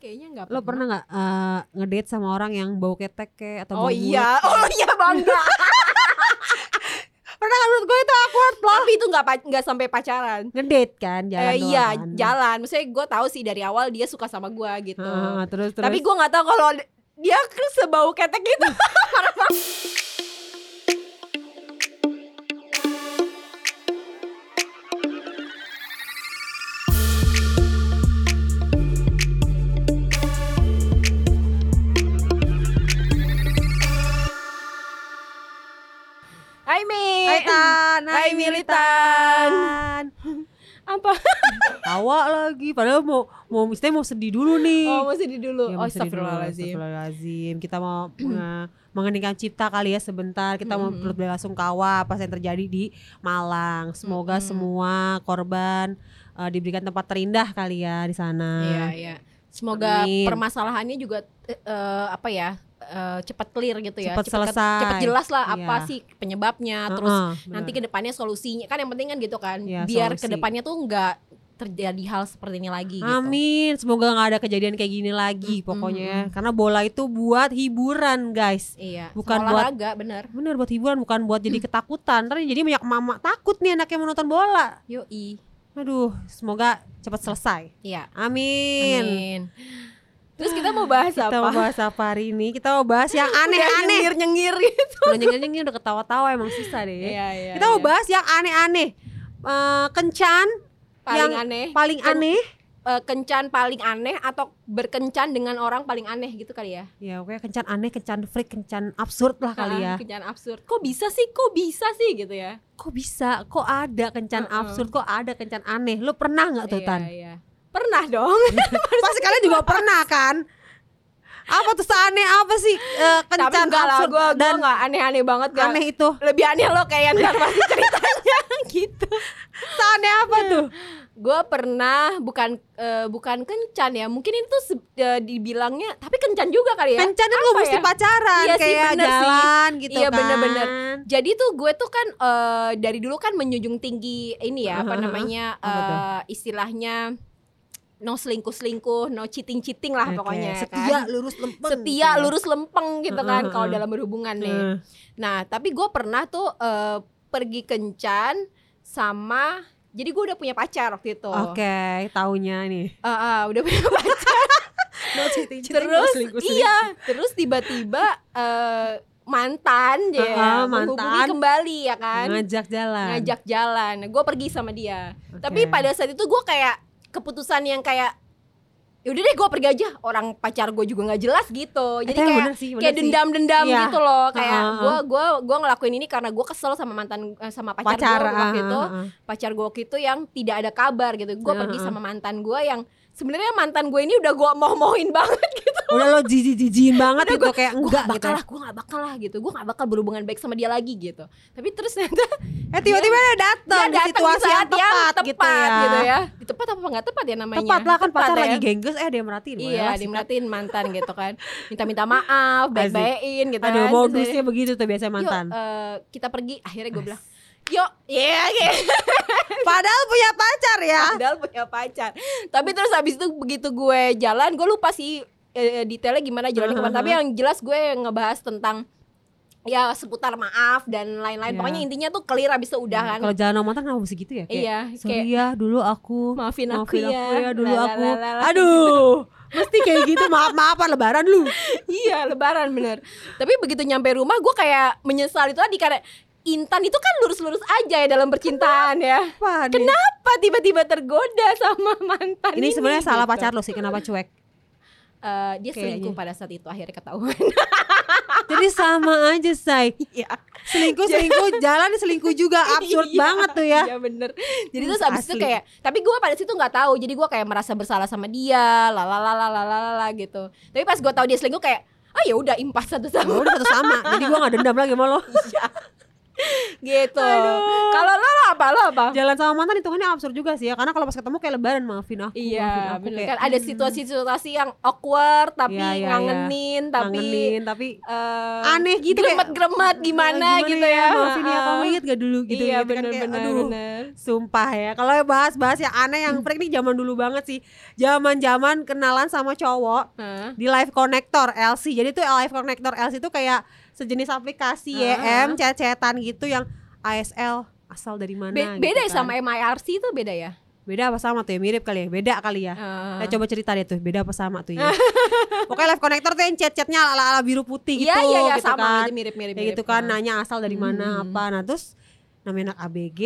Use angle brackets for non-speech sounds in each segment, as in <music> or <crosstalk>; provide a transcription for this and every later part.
kayaknya nggak Lo pernah nggak eh, ngedate sama orang yang bau ketek kayak atau Oh bau iya, mulut? <laughs> oh iya bangga. <laughs> Pernah kan menurut gue itu awkward loh. Tapi itu nggak nggak sampai pacaran. Ngedate kan jalan Eh, doang iya kan. jalan. Maksudnya gue tahu sih dari awal dia suka sama gue gitu. Ah, terus terus. Tapi gue nggak tahu kalau dia ke sebau ketek gitu. <laughs> Hai Mi. Hai Tan, Hai, Militan. Apa? Tawa lagi, padahal mau mau mesti mau sedih dulu nih. Oh masih di dulu. Ya, oh mau sedih astagfirullahaladzim. astagfirullahaladzim. Kita mau eh, mengeningkan cipta kali ya sebentar. Kita mau Mm-mm. berbelasungkawa apa yang terjadi di Malang. Semoga semua korban eh, diberikan tempat terindah kali ya di sana. Iya iya. Semoga Amin. permasalahannya juga eh, apa ya eh, cepat clear gitu ya. Cepat selesai. Cepat jelas lah apa Iya. sih penyebabnya. Heeh, Terus bener. nanti ke depannya solusinya kan yang penting kan gitu kan. Iya, Biar solusi. ke depannya tuh nggak terjadi hal seperti ini lagi gitu. Amin, semoga nggak ada kejadian kayak gini lagi Mm, pokoknya ya. mm, Karena bola itu buat hiburan guys. Iya. Bukan sama buat- olahraga bener. Bener buat hiburan bukan buat jadi ketakutan. Ntar jadi banyak mama takut nih anaknya mau nonton bola. Yoi. Aduh, semoga cepat selesai. Iya. Amin. Amin. Terus kita mau bahas Kita apa? mau bahas apa hari ini? Kita mau bahas yang aneh-aneh. Nyengir nyengir gitu. Udah nyengir-nyengir udah ketawa-tawa emang susah deh. Iya iya. Kita mau iya. bahas yang aneh-aneh. Eh, kencan paling yang aneh. paling aneh. eh, kencan paling aneh atau berkencan dengan orang paling aneh gitu kali ya? Ya, oke kencan aneh, kencan freak, kencan absurd lah kali ya. Ah, Kencan absurd. Kok bisa sih? Kok bisa sih gitu ya? Kok bisa? Kok ada kencan Heeh. absurd? Kok ada kencan aneh? Lu pernah nggak tuh Iya, Tan? iya. Pernah dong. <laughs> Pasti kalian juga pernah kan? Apa tuh seaneh apa sih Tapi kencan enggak lah, absurd gue dan nggak aneh-aneh banget gak. aneh itu? Lebih aneh lo kayak ntar pasti ceritanya <laughs> gitu. Seaneh apa tuh? Gue pernah bukan eh, bukan kencan ya, mungkin itu se- eh, dibilangnya, tapi kencan juga kali ya. Kencan itu mesti ya? pacaran Iya sih, kayak bener sih. jalan gitu Iya, kan. bener-bener. Jadi tuh gue tuh kan eh, dari dulu kan menjunjung tinggi ini ya apa namanya Apa eh, istilahnya no selingkuh selingkuh, no cheating cheating lah Oke, pokoknya setia kan. lurus lempeng. setia gitu ya. lurus lempeng gitu kan Heeh, kalau dalam berhubungan nih. Nah tapi gue pernah tuh eh, pergi kencan sama jadi gue udah punya pacar waktu itu. Oke, taunya nih. Ah, ah, udah punya pacar. <laughs> No cheating, terus iya, terus tiba-tiba eh, mantan Ah, ya ah, menghubungi mantan. kembali ya kan. ngajak jalan. ngajak jalan. Gue pergi sama dia. Oke. Tapi pada saat itu gue kayak keputusan yang kayak yaudah deh gue pergi aja. Orang pacar gue juga nggak jelas gitu. Jadi Eh, kayak bener sih, bener kayak sih. dendam-dendam Iya. gitu loh. Kayak gue gua gua ngelakuin ini karena gue kesel sama mantan eh, sama pacar, pacar gue waktu ah, itu. ah, ah. Pacar gue waktu itu yang tidak ada kabar gitu. Gue Ha, pergi sama mantan gue yang sebenarnya mantan gue ini udah gue mau-mauin banget gitu. Udah lo jijik-jijikin banget Udah itu gua- kayak enggak gak gitu. bakal lah, gue gak bakal lah gitu. Gue gak bakal berhubungan baik sama dia lagi gitu. Tapi terus ternyata <laughs> Eh tiba-tiba dia datang Dia di situasi di yang saat yang tepat, gitu ya. gitu ya. Tepat apa nggak tepat ya namanya? Tepat lah kan Tepat pacar ya. lagi gengges eh dia merhatiin. Iya, sikat. dimeratiin mantan <laughs> gitu kan. Minta-minta maaf, baik-baikin gitu Aduh, kan. modusnya begitu tuh biasa Yuk, mantan. eh, kita pergi. Akhirnya gue bilang, yuk, iya, gitu. <laughs> Padahal punya pacar ya. Padahal punya pacar. Tapi terus habis itu begitu gue jalan, gue lupa sih eh, detailnya gimana jalannya ke mana. Tapi yang jelas gue ngebahas tentang ya seputar maaf dan lain-lain. Ya. Pokoknya intinya tuh clear habis itu udah kan. Kalau jalan sama mantan kenapa gitu ya? Kayak, Iya, Sorry kayak ya dulu aku maafin aku maafin ya. aku ya dulu La, la, aku. la, la, la. Aduh, mesti kayak gitu maaf maafan lebaran lu. <laughs> iya, lebaran bener. Tapi begitu nyampe rumah gue kayak menyesal itu tadi karena Intan itu kan lurus-lurus aja ya dalam percintaan ya. Nih. Kenapa tiba-tiba tergoda sama mantan Ini sebenarnya salah gitu? pacar lo sih kenapa cuek. Eh, dia Kayaknya. selingkuh pada saat itu akhirnya ketahuan. Jadi sama aja, say. Iya. Selingkuh selingkuh jalan selingkuh juga <laughs> absurd Iya, banget tuh ya. Iya bener. Jadi terus abis itu kayak, tapi gue pada situ nggak tahu. Jadi gue kayak merasa bersalah sama dia, lalalalalalala gitu. Tapi pas gue tahu dia selingkuh kayak, ah ya udah impas satu Ya sama udah satu sama. Jadi gua gak dendam lagi sama lo. <laughs> gitu. Kalau lo, lo apa lo apa? Jalan sama mantan hitungannya absurd juga sih ya Karena kalau pas ketemu kayak lebaran maafin aku maafin Iya, aku, bener kayak, kan ada hmm, situasi-situasi yang awkward tapi Iya, iya, iya. ngangenin tapi ngangenin, tapi eh, aneh gitu gremet-gremet gimana, gitu ya. Maafin ya Heeh. kamu inget gak dulu gitu iya gitu kan, bener kayak, bener aduh, bener. Sumpah ya. Kalau bahas-bahas yang aneh yang freak nih zaman dulu banget sih. Zaman-zaman kenalan sama cowok di Live Connector LC. Jadi tuh Live Connector LC itu kayak sejenis aplikasi Ah. YM chat-chatan gitu yang ASL asal dari mana Be- gitu beda ya kan. sama MIRC itu beda ya? Beda apa sama tuh ya? Mirip kali ya? Beda kali ya? Ah. Nah, coba cerita deh tuh, beda apa sama tuh ya? Pokoknya live connector tuh yang chat-chatnya ala-ala biru putih gitu Iya iya iya gitu sama kan. aja mirip-mirip. Kayak gitu kan, nanya asal dari mana apa. Nah, terus namanya anak ABG,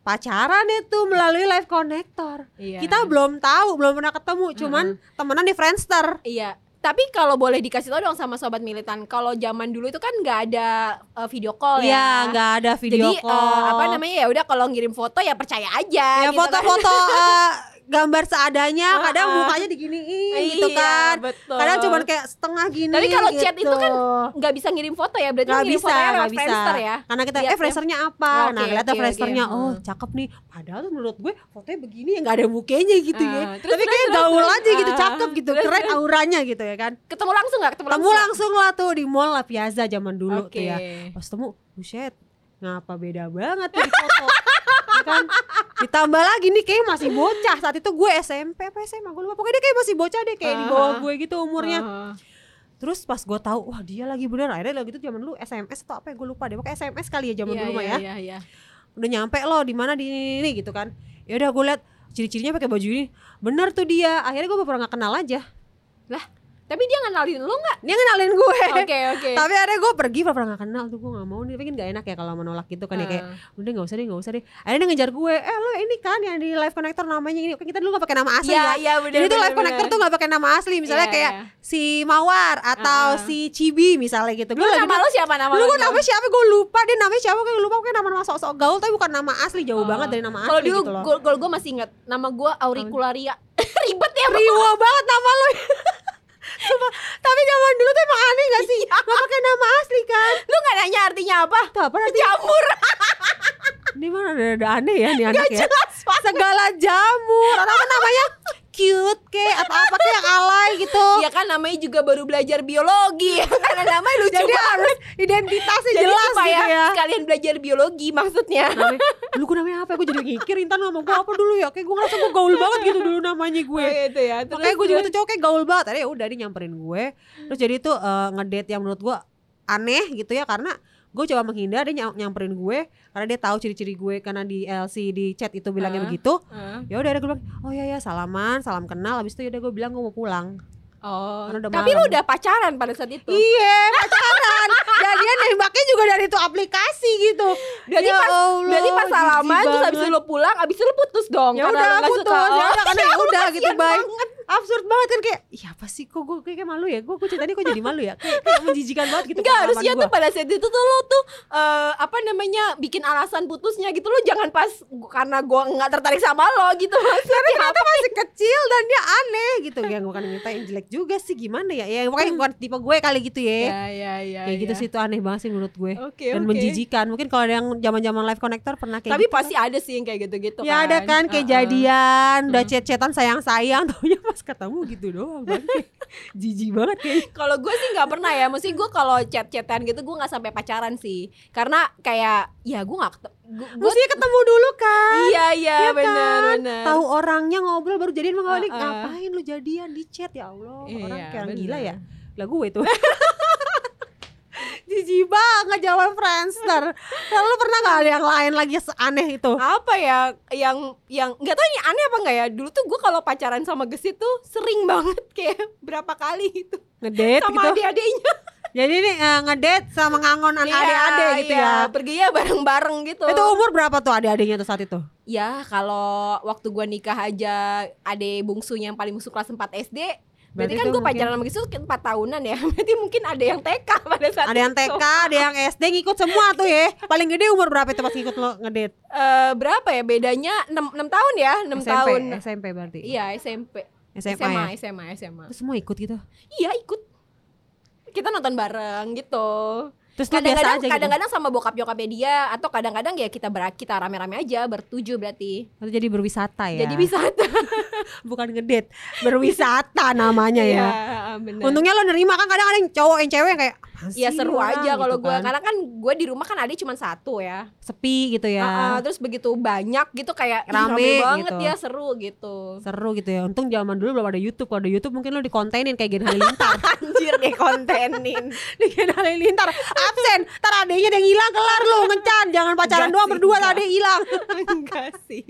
pacaran itu melalui live connector. Iya. Kita belum tahu, belum pernah ketemu, cuman temenan di Friendster. Iya. Tapi kalau boleh dikasih tau dong sama sobat militan, kalau zaman dulu itu kan nggak ada uh, video call Iya, ya. nggak ada video Jadi call. uh, apa namanya ya udah kalau ngirim foto ya percaya aja. Ya gitu kan. foto-foto <laughs> eh, gambar seadanya, kadang Ah, mukanya diginiin gitu Iya, kan. betul. Kadang cuman kayak setengah gini Tapi kalau chat gitu. itu kan nggak bisa ngirim foto ya, berarti nggak bisa nggak bisa ya. karena kita Lihat eh Friendsternya apa Oke, nah ngeliatnya oke, Friendsternya oke. oh cakep nih padahal tuh menurut gue fotonya begini ya nggak ada mukanya gitu ya Ah, terus, tapi kayak gaul terus. aja gitu Ah, cakep gitu terus, keren auranya gitu ya kan Ketemu langsung nggak? Ketemu temu langsung. langsung lah tuh di mall lah Piazza zaman dulu Oke. tuh ya pas temu buset ngapa beda banget di foto <laughs> kan? Ditambah lagi nih kayak masih bocah. Saat itu gue SMP apa SMA gue lupa. Pokoknya dia kayak masih bocah deh kayak di bawah Ah. gue gitu umurnya. Ah. Terus pas gue tahu wah dia lagi bener akhirnya lagi itu zaman dulu SMS atau apa ya? Gue lupa deh. Pokoknya SMS kali ya zaman Iya, dulu mah iya, ya. Iya, iya. udah nyampe lo di mana di ini, ini gitu kan. Ya udah gue liat ciri-cirinya pakai baju ini. Bener tuh dia. Akhirnya gue pernah nggak kenal aja. Lah, tapi dia ngenalin lu nggak? dia kenalin gue Oke, oke. tapi akhirnya gue pergi pernah nggak kenal tuh gue nggak mau nih tapi kan gak enak ya kalau menolak gitu kan ya kayak Ah. udah nggak usah deh nggak usah deh akhirnya dia ngejar gue eh lo ini kan yang di live connector namanya ini kita dulu nggak pakai nama asli ya iya, bener, jadi tuh bener, live connector bener. tuh nggak pakai nama asli misalnya Iya, kayak iya. si Mawar atau Ah. si Cibi misalnya gitu Lu nama lu siapa nama lu? gue namanya siapa gue lupa dia namanya siapa gue lupa kayak nama-nama sok-sok gaul tapi bukan nama asli jauh banget dari nama Kalau asli dulu gitu gol gue masih ingat nama gue Auricularia. <laughs> Ribet ya. Riwo banget nama lo. <laughs> Sumpah, tapi zaman dulu tuh emang aneh gak sih? Iya. Gak pakai nama asli kan? Lu gak nanya artinya apa? Tuh apa artinya? Jamur. Ini mana ada, ada aneh ya nih anak Gak ya. jelas banget. Segala jamur. Orang apa namanya? Cute kayak atau apa kayak yang kan namanya juga baru belajar biologi. Karena namanya lucu Jadi banget. harus identitasnya Jadi jelas supaya gitu ya. sekalian belajar biologi maksudnya. Dulu gue namanya apa? Gue jadi ngikir Intan nama gue apa dulu ya? Kayak gue ngerasa gue gaul banget gitu dulu namanya gue. Oh, gitu ya. Terus Makanya gue juga tuh cowok kayak gaul banget Akhirnya ya udah dia nyamperin gue Terus jadi tuh eh, ngedate yang menurut gue aneh gitu ya Karena gue coba menghindar dia nyam- nyamperin gue Karena dia tahu ciri-ciri gue Karena di LC di chat itu bilangnya Ah. begitu Ah. ya udah gue bilang oh ya ya salaman salam kenal habis itu ya udah gue bilang gue mau pulang Oh, tapi lu malam. udah pacaran pada saat itu. iya pacaran <laughs> dan dia nembaknya juga dari itu aplikasi gitu Berarti Ya pas Allah, berarti pas salaman terus habis lu pulang, habis itu lu putus dong. ya karena udah lu putus ya Oh, udah karena <laughs> ya udah gitu baik banget. Absurd banget kan kayak iya apa sih? Kok gue kayak, malu ya? Gue gue ceritanya kok jadi malu ya? Kayak, kayak menjijikan banget gitu Enggak pengalaman harusnya gua. tuh pada saat itu tuh lo tuh eh, apa namanya bikin alasan putusnya gitu. Lo jangan pas karena gua nggak tertarik sama lo gitu maksudnya. Ternyata masih kecil dan dia aneh gitu. Ya bukan minta yang jelek juga sih gimana ya? Ya pokoknya bukan tipe gue kali gitu ya. Ya ya ya kayak gitu sih itu aneh banget sih menurut gue. Oke, dan oke. menjijikan. Mungkin kalau ada yang zaman zaman live connector pernah kayak tapi gitu pasti ada sih yang kayak gitu-gitu ya ada kan. kayak Uh-uh. jadian udah Hmm. chat-chatan sayang-sayang <laughs> taunya pas ketemu gitu doang. Kayak <laughs> jijik banget kayak kalau gue sih nggak pernah ya mesti gue kalau chat-chatan gitu gue nggak sampai pacaran sih karena kayak ya gue nggak gue mestinya ketemu dulu kan iya iya Ya benar kan? benar tahu orangnya ngobrol baru jadian mau Uh-uh. ngapain lu jadian di chat ya Allah orang Iya, kayak orang bener. gila ya lah gue itu <laughs> jijik banget jawaban Friendster. Lalu lu pernah gak ada yang lain lagi seaneh itu? Apa ya yang yang nggak tahu ini aneh apa nggak ya? Dulu tuh gue kalau pacaran sama gesit tuh sering banget <laughs> kayak berapa kali gitu. Ngedate sama gitu? adik-adiknya. <laughs> Jadi ini eh, ngedate sama ngangon Iya, adik-adik gitu iya, ya perginya bareng-bareng gitu. Itu umur berapa tuh adik-adiknya tuh saat itu? Ya kalau waktu gua nikah aja adik bungsunya yang paling bungsu kelas 4 SD berarti, Berarti kan gue pacaran sama tuh 4 tahunan ya. <laughs> Berarti mungkin ada yang TK pada saat ada yang itu. TK ada yang SD ngikut semua tuh ya. Paling gede umur berapa itu pas ngikut lo ngedate? Eh, berapa ya? Bedanya 6, 6 tahun ya? 6 SMP tahun. SMP berarti. Iya SMP SMA, SMA ya? SMA SMA Terus semua ikut gitu? Iya ikut. Kita nonton bareng gitu terus lu biasa kadang-kadang aja gitu kadang-kadang sama bokap nyokapnya dia atau kadang-kadang ya kita ber kita rame-rame aja bertujuh berarti Atau jadi berwisata ya jadi wisata <laughs> bukan ngedate berwisata namanya ya Iya, bener. untungnya lo nerima kan kadang ada yang cowok yang cewek yang kayak apa ya seru aja kalau gitu gue kan. karena kan gue di rumah kan ada cuma satu ya sepi gitu ya. Ah, ah, terus begitu banyak gitu kayak Rame rame banget gitu. ya seru gitu Seru gitu ya. Untung zaman dulu belum ada YouTube. Kalau ada YouTube mungkin lo dikontenin kayak Gen Halilintar. <laughs> anjir deh kontenin <laughs> di Gen Halilintar <laughs> absen. Ntar adenya ada yang hilang kelar lo ngencan. Jangan pacaran Enggak doang sih, berdua enggak. tadi hilang. <laughs> enggak sih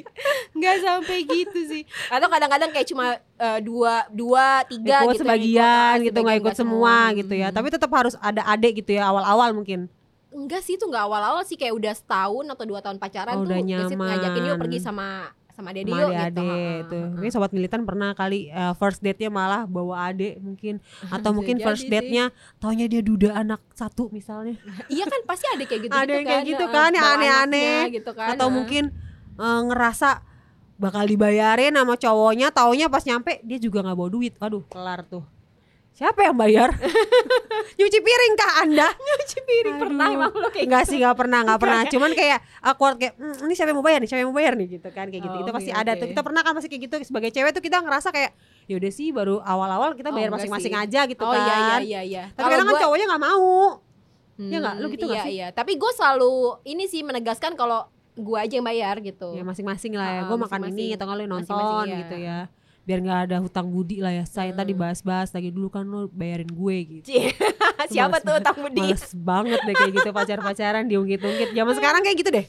enggak sampai gitu sih atau kadang-kadang kayak cuma eh, dua dua tiga ikut gitu yang sebagian ikut, gitu nggak ikut semua gitu ya. Hmm. Tapi tetap harus ada adik gitu ya awal-awal mungkin. enggak sih itu enggak awal-awal sih kayak udah setahun atau dua tahun pacaran Oh, tuh udah nyaman. ngajakin yuk pergi sama sama Sama gitu adik-adik Ah, tuh. ah, Ini sobat militan pernah kali eh, first date-nya malah bawa adik mungkin <laughs> atau mungkin first date-nya taunya dia duda anak satu misalnya. ah. iya kan pasti ada kayak gitu Ada yang kayak gitu ah, kan, yang aneh-aneh. gitu kan atau mungkin eh, ngerasa bakal dibayarin sama cowoknya taunya pas nyampe dia juga nggak bawa duit waduh kelar tuh siapa yang bayar? <laughs> Nyuci piring kah anda? <laughs> Nyuci piring pernah Aduh. emang lo kayak Enggak gitu? sih nggak pernah nggak pernah. cuman kayak awkward kayak "Hmm, ini siapa yang mau bayar nih? Siapa yang mau bayar nih? Gitu kan kayak gitu. Oh, itu pasti oke, ada tuh. kita pernah kan masih kayak gitu. Sebagai cewek tuh kita ngerasa kayak yaudah sih baru awal-awal kita Oh, bayar enggak masing-masing sih. aja gitu oh kan iya iya iya iya. Tapi kadang kan cowoknya nggak mau. Ya nggak? Lu gitu nggak iya, sih? Iya, tapi gue selalu ini sih menegaskan kalau gue aja yang bayar gitu. ya masing-masing lah ya. Ah, gue makan ini atau nggak lu nonton Masing-masing, iya. gitu ya biar nggak ada hutang budi lah ya saya tadi Hmm. bahas-bahas lagi dulu kan lu bayarin gue gitu. Siapa Males tuh banget. utang budi? Males banget deh kayak gitu pacar-pacaran diungkit-ungkit. Zaman sekarang kayak gitu deh.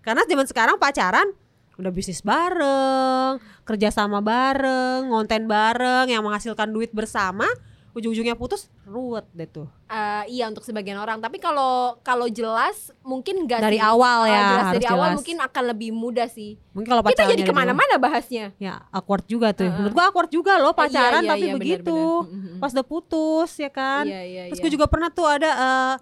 Karena zaman sekarang pacaran udah bisnis bareng, kerja sama bareng, ngonten bareng yang menghasilkan duit bersama, ujung-ujungnya putus ruwet deh tuh. Eh, iya untuk sebagian orang. Tapi kalau kalau jelas mungkin enggak Dari sih. awal ya jelas dari awal jelas. mungkin akan lebih mudah sih. Mungkin kalau Kita pacaran jadi ke mana-mana bahasnya. Ya awkward juga tuh. Heeh. Menurut gua awkward juga loh pacaran Iya, iya, tapi iya, begitu. benar-benar. Mhm. Pas udah putus ya kan. Iya iya. Terus iya. gue juga pernah tuh ada eh,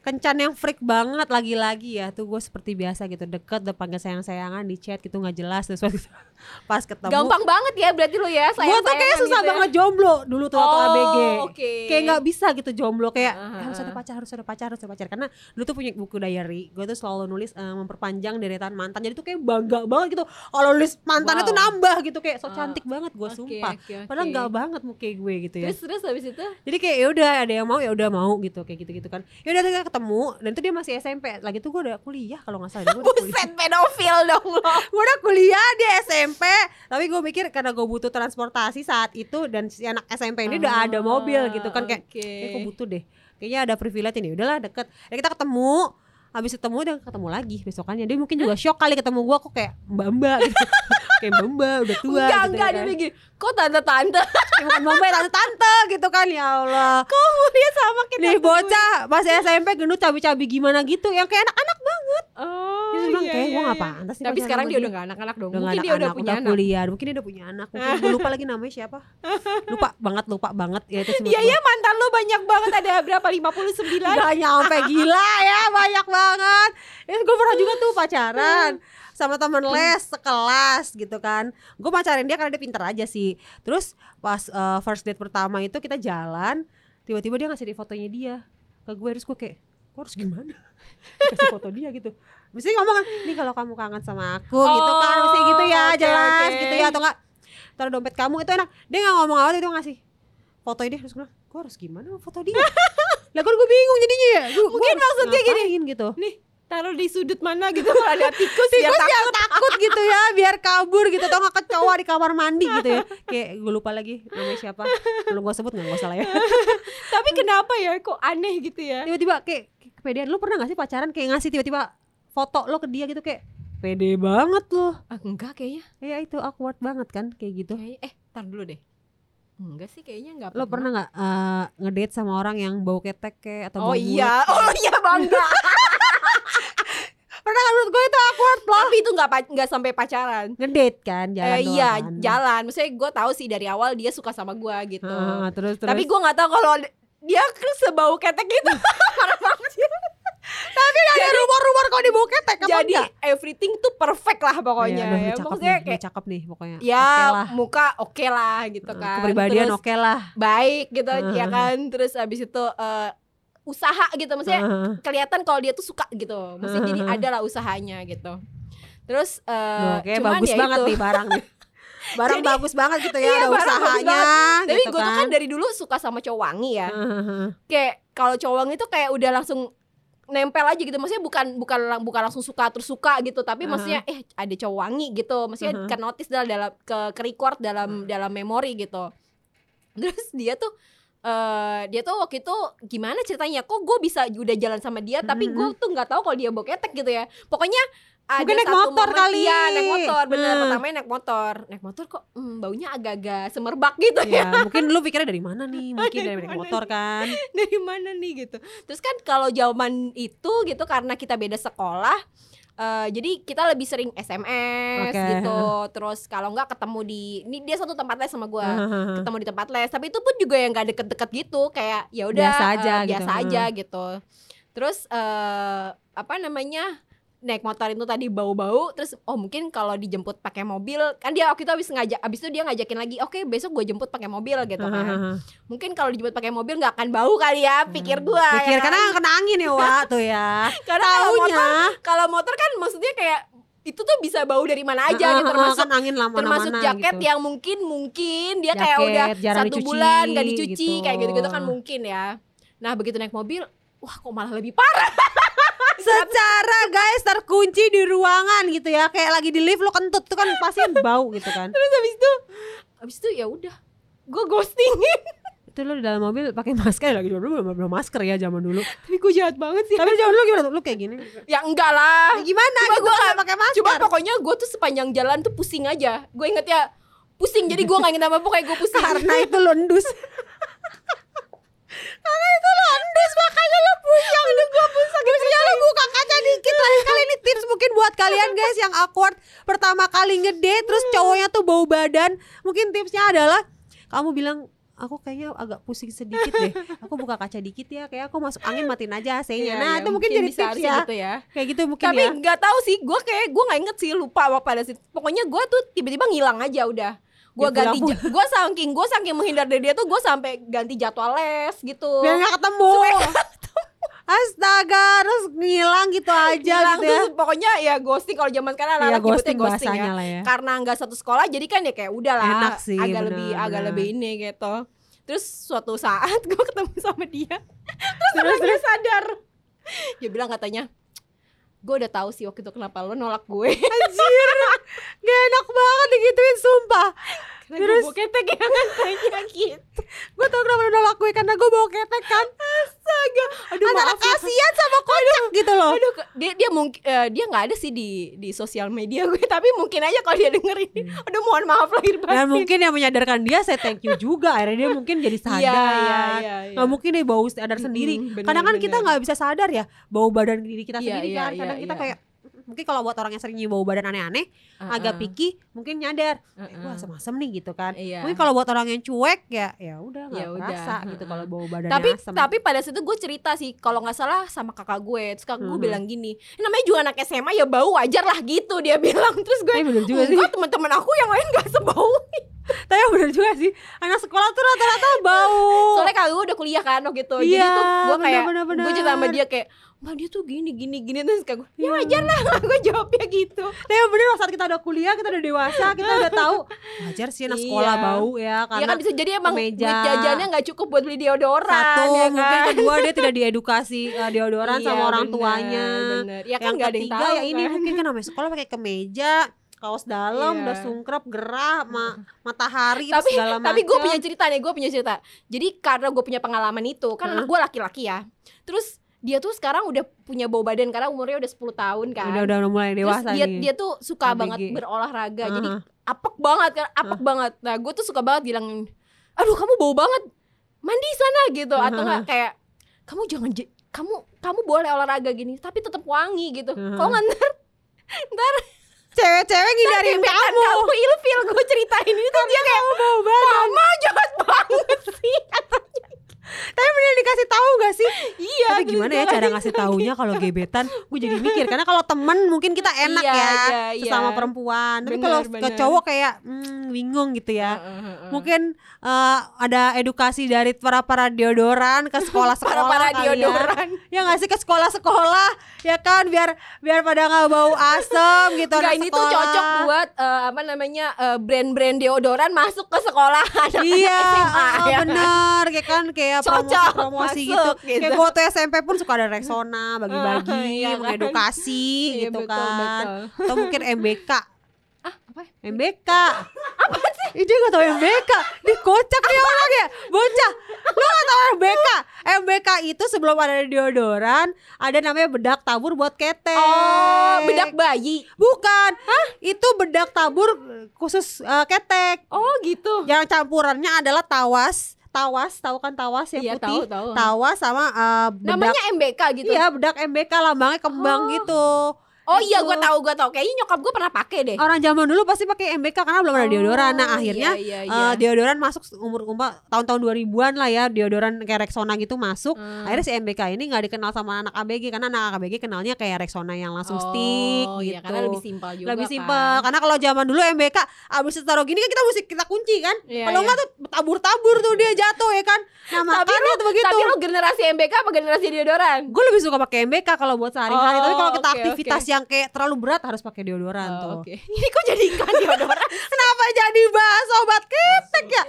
kencan yang freak banget lagi-lagi ya tuh gue seperti biasa gitu deket udah panggil sayang-sayangan di chat gitu nggak jelas terus pas, <laughs> pas ketemu gampang banget ya berarti lu ya. gue tuh kayak susah gitu ya. banget jomblo dulu tuh waktu Oh, ABG oke. kayak nggak bisa gitu jomblo kayak Ah, "Eh, harus ah, ada ah. pacar harus ada pacar harus ada pacar karena dulu tuh punya buku diary gue tuh selalu nulis eh, memperpanjang deretan mantan jadi tuh kayak bangga banget gitu kalau nulis mantannya tuh Wow. nambah gitu kayak so Ah, cantik banget gue Oke, sumpah oke, padahal oke. nggak banget muka gue gitu ya Terus terus habis itu jadi kayak ya udah ada yang mau ya udah mau gitu kayak gitu gitu kan ya udah kita ketemu dan itu dia masih SMP lagi tuh gue udah kuliah kalau nggak salah. Gue udah kuliah. Buset pedofil dong lo. <laughs> gue udah kuliah di SMP tapi gue mikir karena gue butuh transportasi saat itu dan si anak SMP ini udah ada mobil gitu kan kayak Oke. kayak gue butuh deh. Kayaknya ada privilege ini udahlah deket. Ya kita ketemu habis ketemu dia ketemu lagi besokannya. Dia mungkin juga shock kali ketemu gue kok kayak mbak mbak gitu. <laughs> Kayak mbak mbak udah tua enggak gitu enggak. ya dia kan. begini. Kok tante-tante? <laughs> Ya, bukan mbak mbak tante tante gitu kan ya Allah. Kok dia sama kayak nih tante bocah pas SMP gendut cabi-cabi gimana gitu. Yang kayak anak-anak banget. Oh, dia bilang iya, kayak iya, gue iya. pantas sih Tapi sekarang dia udah gak anak-anak dong. udah Mungkin dia udah punya anak. kuliah mungkin dia udah punya anak. Mungkin gue lupa lagi namanya siapa. <laughs> Lupa banget lupa banget. Ya itu Iya ya mantan lu banyak banget. Ada berapa? 59 Gak nyampe gila ya banyak banget ya gue pernah juga tuh pacaran sama temen les sekelas gitu kan. Gue pacarin dia karena dia pinter aja sih. Terus pas eh, first date pertama itu kita jalan tiba-tiba dia ngasih di fotonya dia ke gue terus gue kayak gue harus gimana? <laughs> Kasih foto dia gitu. Mesti ngomong kan nih kalau kamu kangen sama aku gitu kan. Mesti gitu ya oke, jelas oke. gitu ya atau enggak taruh dompet kamu. Itu enak. Dia nggak ngomong apa itu ngasih foto dia. Terus gue gue harus gimana foto dia lah kan gue bingung jadinya ya. Gua- gua Mungkin harus maksudnya gini. gitu? Nih taruh di sudut mana gitu kalau ada tikus, ya tikus yang takut gitu ya biar kabur gitu. Atau nggak kecoa di kamar mandi gitu ya. <laughs> Kayak gue lupa lagi namanya siapa. Belum gue sebut nggak gue salah ya. <laughs> Tapi kenapa ya kok aneh gitu ya? tiba-tiba kayak kayak kepedean. Lu pernah gak sih pacaran kayak ngasih tiba-tiba foto lo ke dia gitu kayak pede banget lo. Ah, enggak kayaknya. ya itu awkward banget kan kayak gitu. Kayaknya eh tar dulu deh. Enggak sih kayaknya enggak lo pernah nggak eh, ngedate sama orang yang bau ketek kayak atau Oh bau iya, <laughs> oh iya bangga. <laughs> pernah kan menurut gue itu awkward loh Tapi itu enggak enggak sampai pacaran. ngedate kan jalan Eh, doang iya, kan. jalan. Maksudnya gue tahu sih dari awal dia suka sama gue gitu. Heeh, terus terus Tapi gue nggak tahu kalau dia sebau ketek gitu. <laughs> Parah banget sih. Tapi ada rumor-rumor kalau di bau ketek apa Jadi enggak? everything tuh perfect lah pokoknya. Iya, aduh, ya. cakep Maksudnya nih, kayak cakep nih pokoknya ya Oke lah. muka oke lah gitu kan. kepribadian oke lah baik gitu Heeh. ya kan. Terus abis itu eh, usaha gitu maksudnya Heeh. kelihatan kalau dia tuh suka gitu. Maksudnya jadi Heeh. ada lah usahanya gitu. Terus Duh, kayak cuman bagus ya banget itu. nih barang nih barang Jadi- bagus banget gitu ya Iya, ada usahanya Tapi gitu gue tuh kan kan dari dulu suka sama cowok wangi ya. Heeh. Kayak kalau cowok wangi tuh kayak udah langsung nempel aja gitu. Maksudnya bukan bukan lang- bukan langsung suka terus suka gitu, tapi Uh-huh. maksudnya eh ada cowok wangi gitu. Maksudnya Uh-huh. ke notice dalam dalam ke ke record dalam dalam memori gitu. Terus dia tuh eh dia tuh waktu itu gimana ceritanya kok gue bisa udah jalan sama dia tapi gue tuh nggak tahu kalau dia bawa ketek gitu ya pokoknya ada Mungkin naik satu motor momen- kali. iya naik motor bener. Hmm. pertamanya naik motor. Naik motor kok hmm, baunya agak-agak semerbak gitu ya ya. mungkin lu pikirnya dari mana nih? <laughs> Mungkin dari Dari naik motor kan. <laughs> Dari mana nih gitu. Terus kan kalau zaman itu gitu karena kita beda sekolah eh, jadi kita lebih sering SMS Oke. gitu. Terus kalau nggak ketemu di ini dia satu tempat les sama gue ketemu di tempat les. Tapi itu pun juga yang gak deket-deket gitu. Kayak ya udah Biasa aja gitu. biasa aja gitu. Terus eh apa namanya naik motor itu tadi bau-bau terus oh mungkin kalau dijemput pakai mobil kan dia waktu itu habis ngajak habis itu dia ngajakin lagi oke besok gue jemput pakai mobil gitu kan. <laughs> Mungkin kalau dijemput pakai mobil nggak akan bau kali ya pikir gue pikir karena kena angin ya Wak tuh ya. <laughs> Karena kalau motor kalau motor kan maksudnya kayak itu tuh bisa bau dari mana aja Heeh, gitu heeh, termasuk kan angin lama termasuk jaket gitu. yang mungkin mungkin dia kayak Jaket, udah jarang satu dicuci, bulan gak dicuci gitu. kayak gitu-gitu kan mungkin ya. Nah begitu naik mobil wah kok malah lebih parah <laughs> secara guys terkunci di ruangan gitu ya. Kayak lagi di lift lo kentut tuh kan pasti bau gitu kan. <laughs> Terus habis itu? Habis itu ya udah gue ghostingin <laughs> itu lo di dalam mobil pakai masker lagi dulu belum belum masker ya zaman dulu. Tapi gue jahat banget sih. Tapi zaman dulu gimana? Tuh? lu kayak gini. Ya enggak lah. Ya gimana? Cuma gitu kan nggak- pakai masker. Cuma pokoknya gue tuh sepanjang jalan tuh pusing aja. Gue inget ya pusing. Jadi gue gak inget apa pokoknya gue pusing. <laughs> Karena itu lo endus karena itu lo endus makanya lo pusing. Aduh gue pusing Tipsnya lo buka kaca dikit lain kali ini tips mungkin buat kalian guys yang awkward. Pertama kali ngedate terus cowoknya tuh bau badan. Mungkin tipsnya adalah kamu bilang aku kayaknya agak pusing sedikit deh. Aku buka kaca dikit ya kayak aku masuk angin matiin aja AC-nya. Iya, nah iya, itu mungkin, jadi tips ya. gitu ya. Kayak gitu mungkin Tapi ya. nggak tahu sih gue kayak gue nggak inget sih lupa apa pada situ Pokoknya gue tuh tiba-tiba ngilang aja udah gue Ya, ganti gue saking gue saking menghindar dari dia tuh gue sampai ganti jadwal les gitu. Biar nggak <laughs> ketemu. Astaga terus ngilang gitu aja Ngilang gitu ya. tuh pokoknya ya ghosting kalau zaman sekarang Iya, anak-anak nyebutnya ghosting ghosting ya. lah ya. Karena nggak satu sekolah jadi kan ya kayak udah lah Enak sih, agak bener, lebih agak bener. lebih ini gitu. Terus suatu saat <laughs> gue ketemu sama dia. <laughs> Terus, terus dia sadar? Dia bilang katanya gue udah tahu sih waktu itu kenapa lo nolak gue. Anjir. Gak enak banget digituin sumpah. Karena Terus? gue bawa ketek <laughs> yang katanya gitu. Gue tau kenapa lu nolak gue Karena gue bawa ketek kan astaga aduh Antara maaf ya. kasihan sama kocak gitu loh Aduh, dia dia mungkin eh, dia nggak ada sih di di sosial media gue, <laughs> tapi mungkin aja kalau dia denger ini, aduh mohon maaf lahir batin. Dan mungkin yang menyadarkan dia Saya thank you juga Akhirnya dia mungkin jadi sadar Iya, iya, iya, iya. Nggak mungkin dia bau sadar Mm-mm, sendiri bener, Kadang kan kita bener. nggak bisa sadar ya Bau badan diri kita Iya, sendiri iya, kan Kadang iya, kita iya. kayak Mungkin kalau buat orang yang sering nyium bau badan aneh-aneh Uh-uh. Agak picky Mungkin nyadar eh, Uh-uh. Gue asem-asem nih gitu kan Iya. Mungkin kalau buat orang yang cuek ya ya udah nggak Ya udah, kerasa gitu uh-uh. kalau bau badannya tapi asem. tapi pada situ gue cerita sih kalau nggak salah sama kakak gue terus kakak gue Mhm. bilang gini namanya juga anak SMA ya bau wajar lah gitu dia <laughs> bilang terus gue juga sih. enggak teman-teman aku yang lain gak sebau <laughs> Tapi bener juga sih Anak sekolah tuh rata-rata bau soalnya kakak gue udah kuliah kan waktu itu jadi Iya, tuh gue kayak gue cerita sama dia kayak mbak dia tuh gini gini gini terus kakak gue ya Iya. wajar lah <laughs> gue jawabnya gitu Tapi bener loh saat kita udah kuliah Kita udah dewasa Kita udah tahu Wajar sih anak sekolah Iya. bau ya ya Karena kan bisa jadi emang kemeja. duit jajannya nggak cukup buat beli deodoran satu ya Mungkin kan? kedua dia tidak diedukasi uh, Deodoran Iya, sama orang bener, tuanya bener. ya kan Yang nggak ada yang ketiga tahu ya ini kan. mungkin kan namanya sekolah pakai kemeja kaos dalam Iya. udah sungkrep gerah ma matahari terus tapi segala <laughs> tapi gue punya cerita nih gue punya cerita. Jadi karena gue punya pengalaman itu kan anak gue laki-laki ya. Terus dia tuh sekarang udah punya bau badan karena umurnya udah 10 tahun kan. Udah udah mulai terus dewasa dia nih. dia tuh suka ABG. banget berolahraga. Jadi Aha. apek banget kan apek banget. Nah gue tuh suka banget bilang aduh kamu bau banget. Mandi sana gitu. Atau enggak kayak kamu jangan kamu kamu boleh olahraga gini tapi tetap wangi gitu. Aha. kok ntar ntar cewek-cewek ngindarin gebetan kamu. kamu ilfil gue ceritain. Ini tuh dia kayak bau badan mama jahat banget sih. <laughs> Tapi bener dikasih tahu gak sih? Iya tapi gimana ya cara ngasih taunya kalau gebetan? Gue jadi mikir karena kalau temen mungkin kita enak Iya, ya iya, iya. sesama perempuan. Tapi kalau ke cowok kayak hmm, bingung gitu ya. Mungkin eh, ada edukasi dari para para deodoran ke sekolah-sekolah para-para kali ya. deodoran. Ya nggak sih ke sekolah-sekolah ya kan biar biar pada nggak bau asem <laughs> gitu Enggak ini tuh cocok buat eh, apa namanya eh, brand-brand deodoran masuk ke sekolah <laughs> anak Iya, SMA, ah, ya kan? bener kayak kan kayak Cocok, promosi-promosi masuk, gitu. gitu. Kayak waktu SMP pun suka ada Rexona <laughs> bagi-bagi, Iya kan? mengedukasi Iya, gitu betul, kan. betul. Atau mungkin MBK. Apa? MBK. Apa sih? Ih, dia gak tau MBK. Dia kocak nih orang ya. Bocah. Lu gak tau MBK. MBK itu sebelum ada deodoran, ada namanya bedak tabur buat ketek. Oh, bedak bayi. Bukan. Hah? Itu bedak tabur khusus eh, ketek. Oh, gitu. Yang campurannya adalah tawas, tawas, tahu kan tawas yang Iya, putih, tahu, tahu. tawas sama eh, bedak. Namanya MBK gitu. Iya, bedak MBK lambangnya kembang Oh. gitu. Oh iya, Gitu. gua tahu, gua tahu. Kayaknya nyokap gua pernah pakai deh. Orang zaman dulu pasti pakai MBK karena belum ada Oh, deodoran. Nah, akhirnya iya, iya, iya. deodoran masuk umur umur tahun-tahun 2000-an lah ya, deodoran kayak Rexona gitu masuk. Hmm. Akhirnya si MBK ini nggak dikenal sama anak ABG karena anak ABG kenalnya kayak Rexona yang langsung stick Oh, gitu. iya, karena lebih simpel juga. lebih kan. simpel karena kalau zaman dulu MBK abis taruh gini kan kita mesti kita kunci kan Iya, kalau iya. nggak tuh tabur-tabur tuh dia jatuh ya kan nah Tapi lu, tuh begitu tapi lu generasi MBK apa generasi deodoran? gue lebih suka pakai MBK kalau buat sehari-hari tapi Oh, kalau kita oke, aktivitas yang kayak terlalu berat harus pakai deodoran Oh, tuh Oke. <laughs> Ini kok jadi iklan deodoran? <laughs> kenapa jadi bahas obat ketek ya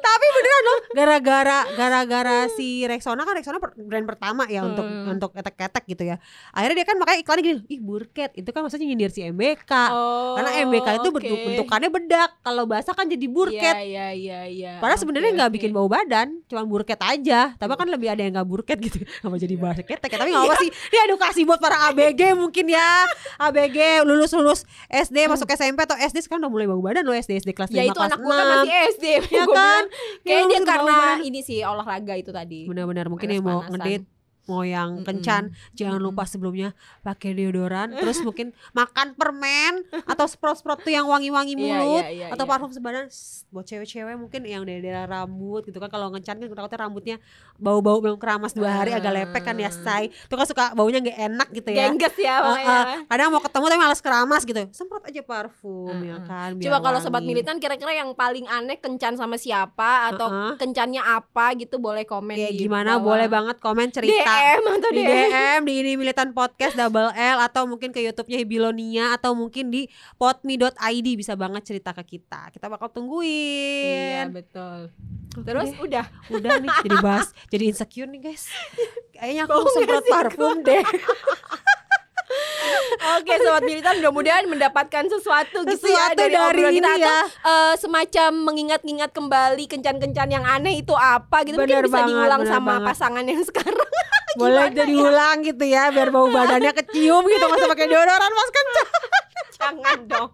tapi beneran loh <laughs> gara-gara gara-gara si Rexona kan Rexona brand pertama ya untuk Hmm. untuk ketek-ketek gitu ya akhirnya dia kan makanya iklannya gini ih burket itu kan maksudnya nyindir si MBK Oh, karena MBK itu bentuk oke. bentukannya bedak kalau basah kan jadi burket Iya, iya, iya, iya. Padahal Oke, sebenarnya nggak oke. bikin bau badan, cuma burket aja. Tapi kan lebih ada yang nggak burket gitu. <laughs> Apa jadi bahasa ketek ya? Tapi nggak apa sih. Ini edukasi buat para ABG mungkin ya. ABG lulus lulus SD masuk SMP atau SD sekarang udah mulai bau badan loh SD SD kelas 5 Ya itu kelas anak gua kan masih SD. Ya kan? Kayaknya dia karena ini sih olahraga itu tadi. Benar-benar mungkin yang mau ngedit mau yang kencan jangan lupa sebelumnya pakai deodoran terus <laughs> mungkin makan permen atau sprot-sprot tuh yang wangi-wangi Iya, mulut iya, iya, atau iya. parfum sebadan buat cewek-cewek mungkin yang dari daerah rambut gitu kan kalau ngencan kan takutnya rambutnya bau-bau belum keramas dua hari agak lepek kan ya Ah. say itu kan suka baunya nggak enak gitu ya Gengges ya Uh, uh, kadang mau ketemu tapi malas keramas gitu semprot aja parfum ya Uh-uh. kan biar Coba kalau sobat militan kira-kira yang paling aneh kencan sama siapa atau Uh-uh. kencannya apa gitu boleh komen kayak di gimana bawah. boleh banget komen cerita DM atau di DM. DM di ini militan podcast double L atau mungkin ke YouTube-nya Hibilonia atau mungkin di potmi.id bisa banget cerita ke kita. Kita bakal Iya tungguin. betul. Oke Terus deh, udah. udah nih jadi bahas jadi insecure nih guys. <laughs> Kayaknya aku Bau nggak semprot sih, parfum deh. <laughs> Oke sobat militan mudah-mudahan mendapatkan sesuatu, gitu ya Sesuatu dari, dari obrolan kita ini atau ya. eh, semacam mengingat-ingat kembali kencan-kencan yang aneh itu apa gitu Bener mungkin bisa banget, diulang sama banget. pasangan yang sekarang. <laughs> Boleh jadi ulang gitu ya biar bau badannya kecium gitu nggak usah pakai deodoran mas kencan. Jangan dong.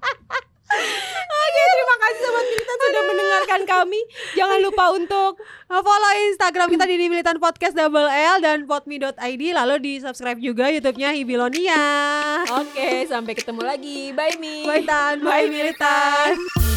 Oke, terima kasih sobat militan sudah mendengarkan kami. Jangan lupa untuk Follow Instagram kita di Militan Podcast Double L dan potmi.id lalu di subscribe juga YouTube-nya Hibilonia. Oke, sampai ketemu lagi. Bye Mi. Bye Tan, bye Militan.